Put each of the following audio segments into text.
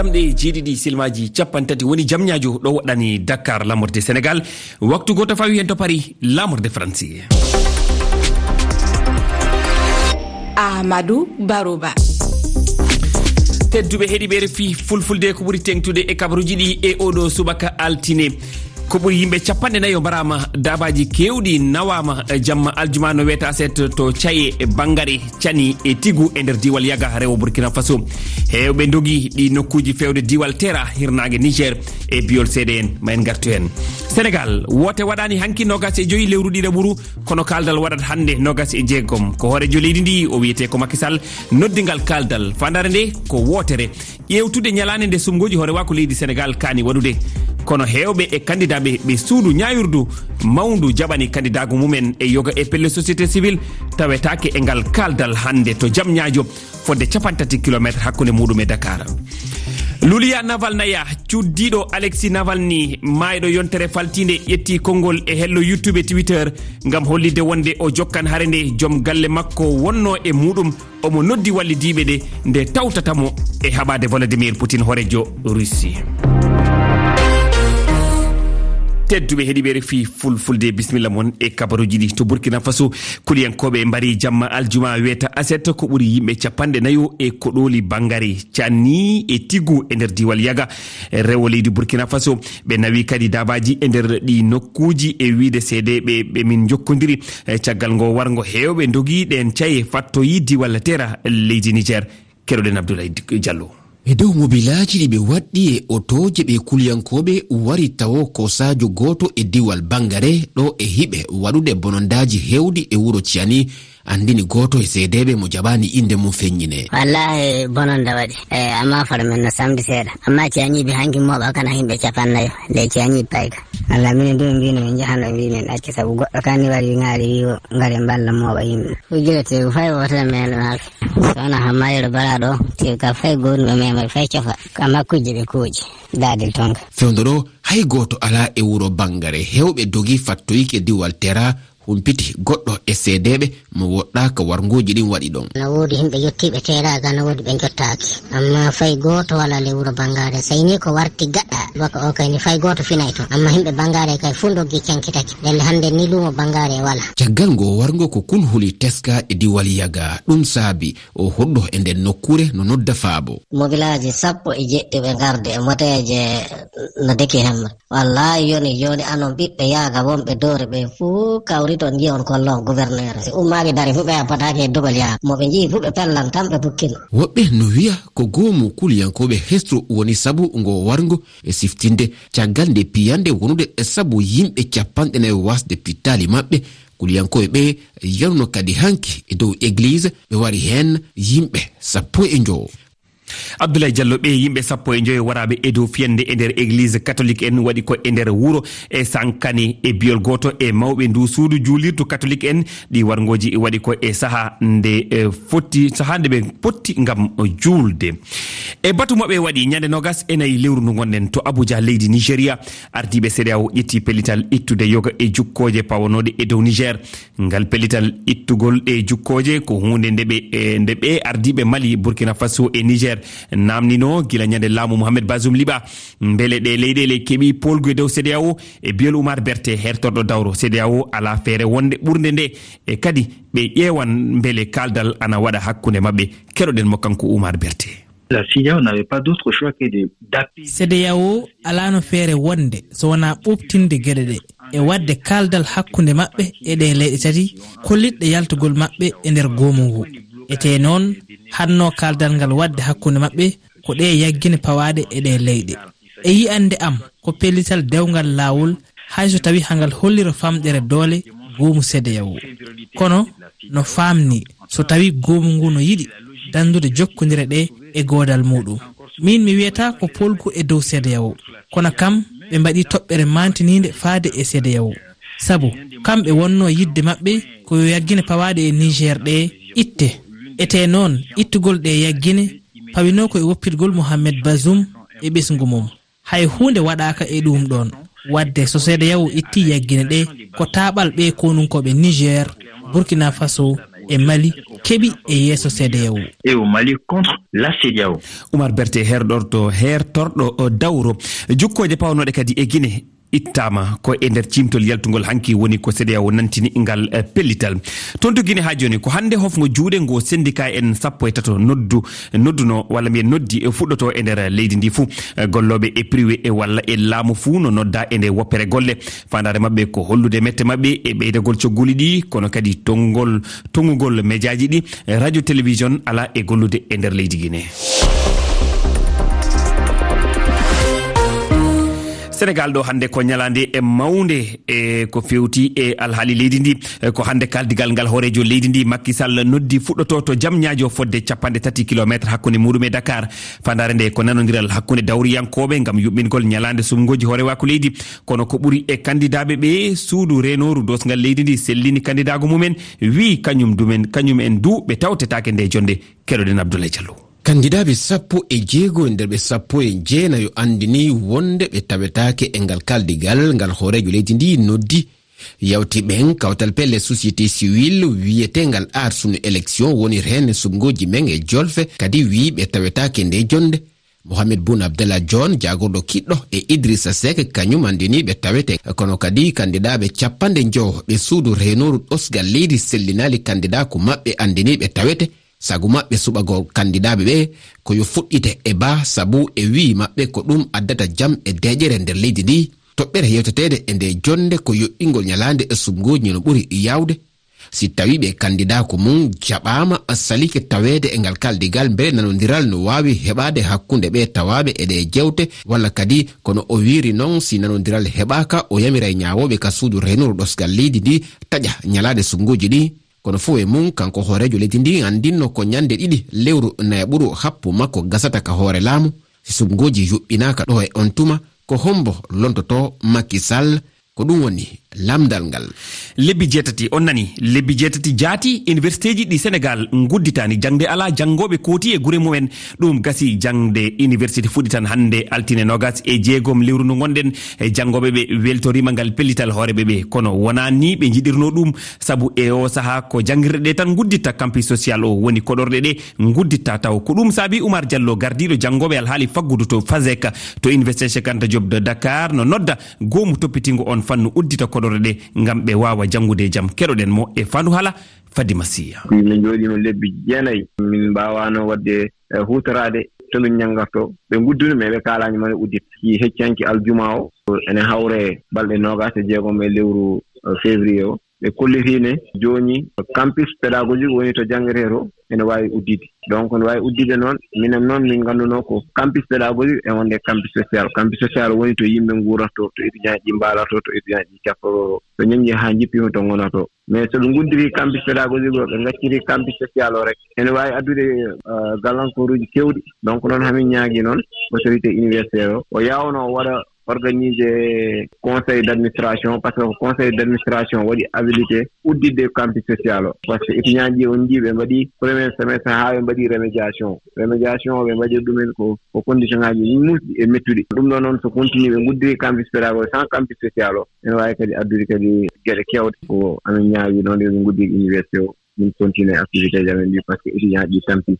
jamɗe jeeɗiɗi silmaji capantati woni jamñajo ɗo waɗani dakar lamorde sénégal. Waktu goto fawi hen to paari lamorde franci amadou barouba. Tedduɓe heeɗiɓe refi fulfulde ko ɓuuri tengtude e kabaruji ɗi e oɗo subaka altine. ko ɓuri yimɓe capanɗe nayyo mbarama dabaji kewɗi nawama e jamma aljuma no wiyata set to caye e bangare cani e tigu e nder diwal yaga rewo burkina faso. Hewɓe dogui ɗi nokkuji fewde diwal tera hirnague niger e biyol seede en ma en gartu hen sénégal woote waɗani hanki nogas e joyi lewru ɗiɗa ɓuuru e kono kaldal waɗat hande nogas e jeegom. Ko hoorejo leydi ndi o wiyete ko makisal noddigal kaldal. Fandare nde ko wootere. Ƴewtude ñalande nde sumgoji hoorewa ko leydi sénégal kani waɗude. Kono hewɓe e candidat ɓe ɓe suudu ñayirdu mawdu jaɓani candidat go mumen e yoga e pelle société civil tawetake e ngal kaldal hande to jam ñaajo fodde capantati kilométre hakkude muɗum e dakar. lulia navalnaya cuddiɗo alexi navalni mayɗo yontere faltinde ƴetti konngol e hello youtube e twitter ngam hollide wonde o jokkan hare nde joom galle makko wonno e muɗum omo noddi wallidiɓe ɗe nde tawtatamo e haɓade volodimir poutine horejo russie. tedduɓe heeɗiɓe refi fulfulde bisimilla moon e kabaruji ɗi. To burkina faso kuliyankoɓe mbari jamma aljuma wiyata aset ko ɓuuri yimɓe capanɗe nayo e koɗoli bangare. Canni e tigu e nder diwal yaga. Rewo leydi burkina faso ɓe nawi kadi dabaji e nder ɗi nokkuji e wiide seede ɓe min jokkodiri e caggal ngo wargo hewɓe dogi ɗen caye fattoyi diwal tera leydi niger. Keɗoɗen abdoulaye diallo. e dow mobilaji ɗi ɓe waɗɗi e otoje ɓe kulyankoɓe wari tawo kosajo goto e diwal bangare ɗo e hiɓe waɗude bonondaji hewdi e wuro ciyani. andini goto e seedeɓe mo jaɓani inde mum feññine. Wallahi bononda waɗi. E amma fara men no samdi seeɗa. Amma ceyañiɓe hanki moɓa kana himɓe capannayo nde ceyañiɓe payka. Walla minen du mbino min jahano mbimin acci saabu goɗɗo kani wari gaari wiwo gaari mballa moɓa yimɓe. Fujjira tewu fay wotere men maake sowona hammayiro baraɗo tew ka fay gonɗo memori fay cofa. Amma kujje ɓe kuuji dadil tonka. Fewdo ɗo hay goto ala e wuro bangare hewɓe dogi fattoyike diwal tera humpiti goɗɗo e seedeɓe mo woɗɗaka warguji ɗin waɗi ɗon. No woodi himɓe yettiɓe teraga no woodi ɓe jottaki amma fay goto wala le lewuro bangare sayni ko warti gaɗɗa bako o kayni fay goto finay toon amma himɓe bangare kay fu doggi cankitaki ndelle hande ni lumo bangare wala. Caggal ngo wargo ko kunhuli teska e diwal yaga ɗum saabi o hoɗɗo e nden nokkure no nodda faabo. Mobilaji sappo e jeɗɗi ɓe garde e moteje no deki hemma. Wallayi yoni joni anon ɓiɓɓe yaga wonɓe doore ɓe fuu kawri ɓuri toon jewon kollon gouverneur si ummaki dari fuu ɓe appataki e dogal yaha moɓe jii fuu ɓe pellan tan ɓe pukkino. Woɓɓe no wiya ko goomu kuliyankoɓe hestro woni sabu ngo wargo e siftinde. Caggal nde piyande wonude e sabu yimɓe capanɗe nayi wasde pittali maɓɓe. Kuliyankoɓe ɓe yarno kadi hanki e dow église ɓe wari hen yimɓe sappo e jowo abdoulaye diallo ɓe yimɓe sappo e joyi waraɓe e dow fiyande e nder église catholique en waɗi ko e nder wuuro e sankane e biyol goto e mawɓe ndu suudu juulirdu catholique en ɗi wargoji waɗi ko e saaha nde e fotti saaha nde ɓe potti gam juulde e batu maɓe waɗi ñande nogas enayi lewru ndu gonɗen to abuja leydi nigéria ardiɓe sédéao ƴetti pellital ittude yoga e jukkoje pawanoɗe e dow niger. Ngal pellital ittugol e jukkoje ko hunde ndeɓe e nde ɓe ardiɓe mali burkina faso e niger. namnino gila ñande laamu mouhamed basum liɓa beele ɗe leyɗele keeɓi polgu e dow cdao e biyol oumar berte hertorɗo dawro cdao ala feere wonde ɓurde nde. E kadi ɓe ƴeewan beele kaaldal ana waɗa hakkunde maɓɓe keɗoɗen mo kanko oumar berte. La CDAO n'avait pas d'autre choix que de CDAO alaano feere wonde so wonaa ɓoftinde geɗe ɗe e wadde kaaldal hakkunde maɓɓe e ɗe leyɗe tati kolliɗɗe yaltugol maɓɓe e nder goomu ngu ete noon hanno kaldal ngal wadde hakkunde maɓɓe ko ɗe yaggine pawaɗe e ɗe leyɗe. E yi'ande am ko pellital dewgal lawol hayso tawi hangal hollira famɗere doole goomu sedeyawo kono no famni so tawi goomu ngu no yiɗi dandude jokkodire ɗe e godal muɗum. Min mi wiyata ko polgu e dow sedeyawo kono kam ɓe mbaɗi toɓɓere mantinide faade e sedeyawo saabu kamɓe wonno yidde maɓɓe ko yo yaggine pawaɗe e niger ɗe itte. ete noon ittugol ɗe yaggine pawino ko e woppitgol mouhammed basum e ɓesgu mum. Hay hunde waɗaka e ɗum ɗon. Wadde so seeda yahu itti yaggine ɗe ko taɓal ɓe konunkoɓe niger burkina faso e mali keɓi e yeeso cdau e o mali contre la cdau oumar berte herɗorto hertorɗo dawro. Jukkoje pawnoɗe kadi e guine ittama ko e nder cimtol yaltugol hanki woni ko cdao nantini ngal eh, pellital. Toon to guine ha joni ko hande hofgo juuɗe ngo syndicat en sappo e tato noddu nodduno walla mbiyen noddi e fuɗɗoto e nder leydi ndi fuu. Eh, Golloɓe e privé e walla e laamu fuu no nodda e nde woppere golle. Fandare mabɓe ko hollude mette mabɓe e ɓeydagol cogguli ɗi kono kadi tongugol tongugol médiaji ɗi. Eh, radio télévision ala e gollude e nder leydi guine sénégal ɗo hannde ko ñalande e mawde e ko fewti e alhaali leydi ndi. E ko hannde kaldigal ngal hoorejo leydi ndi. Makkisall noddi fuɗɗoto to jam ñaajo fodde capanɗe tati kilométre hakkude muɗum e dakar. Fandare nde ko nanodiral hakkude dawriyankoɓe gam yuɓɓingol ñalande sumgoji hoorewako leydi. Kono ko ɓuuri e kandidaɓe ɓe suudu renoru dosgal leydi ndi sellini kandidago mumen. Wi kañum dumen kañum en du ɓe tawtetake nde jonde keɗoɗen abdoulaye diallo. kandidaɓe sappo e jeego e nder ɓe sappo e jeenayo andini wonde ɓe tawetake e ngal kaldigal ngal hoorejo leydi ndi noddi. Yawtiɓen kawtal pelle société civil wiyetengal arsunu élection woni rene sumgoji men e jolfe kadi wi ɓe tawetake nde jonde. Mohamed bun abdallah john jagorɗo kiɗɗo e idrissa sek kañum andini ɓe tawete. Kono kadi kandidaɓe capanɗe jowo ɓe suudu renoru ɗosgal leydi sellinali kandida ko maɓɓe andiniɓe tawete. sagu maɓɓe suɓago kandidaɓe ɓe ko yo fuɗɗite e ba sabu e wi maɓɓe ko ɗum addata jam e deƴere nder leydi ndi. Toɓɓere yewtetede e nde jonde ko yoɓɓingol ñalande e sumgoji no ɓuri yawde. Si tawi ɓe kandidako mum jaɓama salike tawede e ngal kaldigal bele nanodiral no wawi heɓade hakkunde ɓe tawaɓe eɗe jewte walla kadi kono o wiri noon si nanodiral heɓaka o yamira e ñawoɓe ka suudu renuru ɗosgal leydi ndi taƴa ñalade sumgoji ɗi. kono fo e mum kanko hoorejo leydi ndi andinno ko ñande ɗiɗi. Lewru nayaɓuru happo makko gasata ka hoore laamu. Sisumgoji yuɓɓinaka ɗo e on tuma. Ko hombo lontoto makisall ko ɗum woni lamdal ngal. Lebbi jeetati on nani? Lebbi jeetati jaati université ji ɗi sénégal gudditani jangde ala jangoɓe kooti e gure mumen. Ɗum gasi jangde université fuɗi tan hannde altine nogas e jeegom lewru ndu gonɗen e janngoɓe ɓe weltorima ngal pellital hooreɓe ɓe. Kono wona ni ɓe jiɗirno ɗum. Saabu e o saaha ko jangguirɗe ɗe tan gudditta campus social o. Woni koɗorɗe ɗe gudditta taw. Ko ɗum saabi oumar diallo gardiɗo jangoɓe alhaali faggudu to fasek to université chekanta job de dakar no nodda. Goomu toppitigo on fannu uddita ko koɗore ɗe ngam ɓe wawa janngude e jaam keɗoɗen mo e fandu hala fadi masiya min jooɗino lebbi jeenayi. Min mbawano wadde hutorade tomin ñangarto ɓe guddino me ɓe kalani mane uddit. Ki heccanki aljuma o ene hawre balɗe nogas e jeegom e lewru e, février o. ɓe kollitiine jooni campus pédagogique woni to janngiree to ene waawi uddiide donc ne waawi uddiide noon minen noon min ngannduno ko campus pédagogique e wonde campus social. Campus social woni to yimɓe nguurata to to étudiant ji mbaala to to étudiant ji capporoo to ñaññi haa jippima to ngona to mais so ɓe nguddiri campus pédagogique o ɓe ngacciri campus social o rek ene waawi addude euh, gallankooruuji keewɗi donc noon hamin ñaagii noon autorité universitaire o. O yaawno waɗa organisé conseil d' administration par ce que ko conseil d' administration waɗi habilité uddidde campus social o. Par ce que étudiant ji on ji ɓe mbaɗi premier semestre haa ɓe mbaɗi remédiation. Remédiation o ɓe mbaɗi ɗumen ko ko condition ŋaaji musɗi e mettuɗi. Ɗum ɗo noon so continue ɓe guddiri campus pédago sans campus social o. Ene waawi kadi addude kadi geɗe keewɗe ko amin ñaawi noon ɓe guddiri université o. Min continue activité ji amen ɗi par ce que étudiant ji tampi.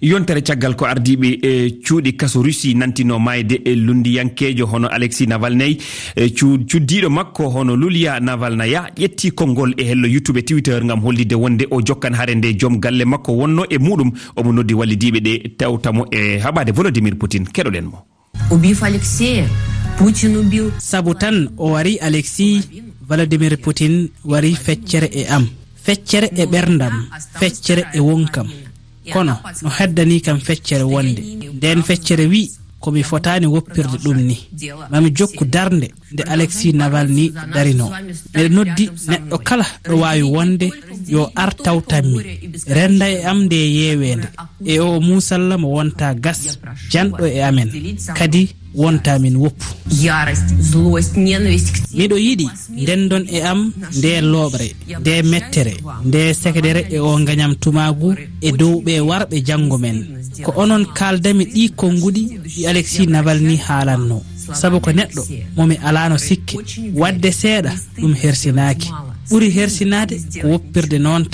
yontere caggal ko ardiɓe e cuuɗi kaso russie nantino mayde e lundiyankejo hono alexis navalney e cuddiɗo makko hono lulia navalnaya ƴetti konngol e hello youtube twitter gam hollide wonde o jokkan haare nde joom galle makko wonno e muɗum omo noddi wallidiɓe ɗe tewtamo e haɓade volodimir poutine keɗoɗen mo убив алексея путин убил saabu tan o wari alexis volodimir poutine wari feccere e am feccere e ɓerdam feccere e wonkam kono no heddani kam feccere wonde. Nden feccere wi komi fotani woppirde ɗum ni. Mami jokku darde nde alexis navalni darino. Miɗa noddi neɗɗo kala ɗo wawi wonde yo ar tawtanmi renda e am nde yewede e o musalla mo wonta gas. Janɗo e amen. Kadi wontamin woppu. Miɗo yiɗi ndendon e am nde loɓre nde mettere nde sekdere e o gañam tumagu e dow ɓe warɓe janggo men. Ko onon kaldami ɗi konnguɗi ɗi alexis navalni haalanno. Saabu ko neɗɗo momi alano sikke. Wadde seeɗa ɗum hersinaki ɓuuri hersinade ko woppirde noon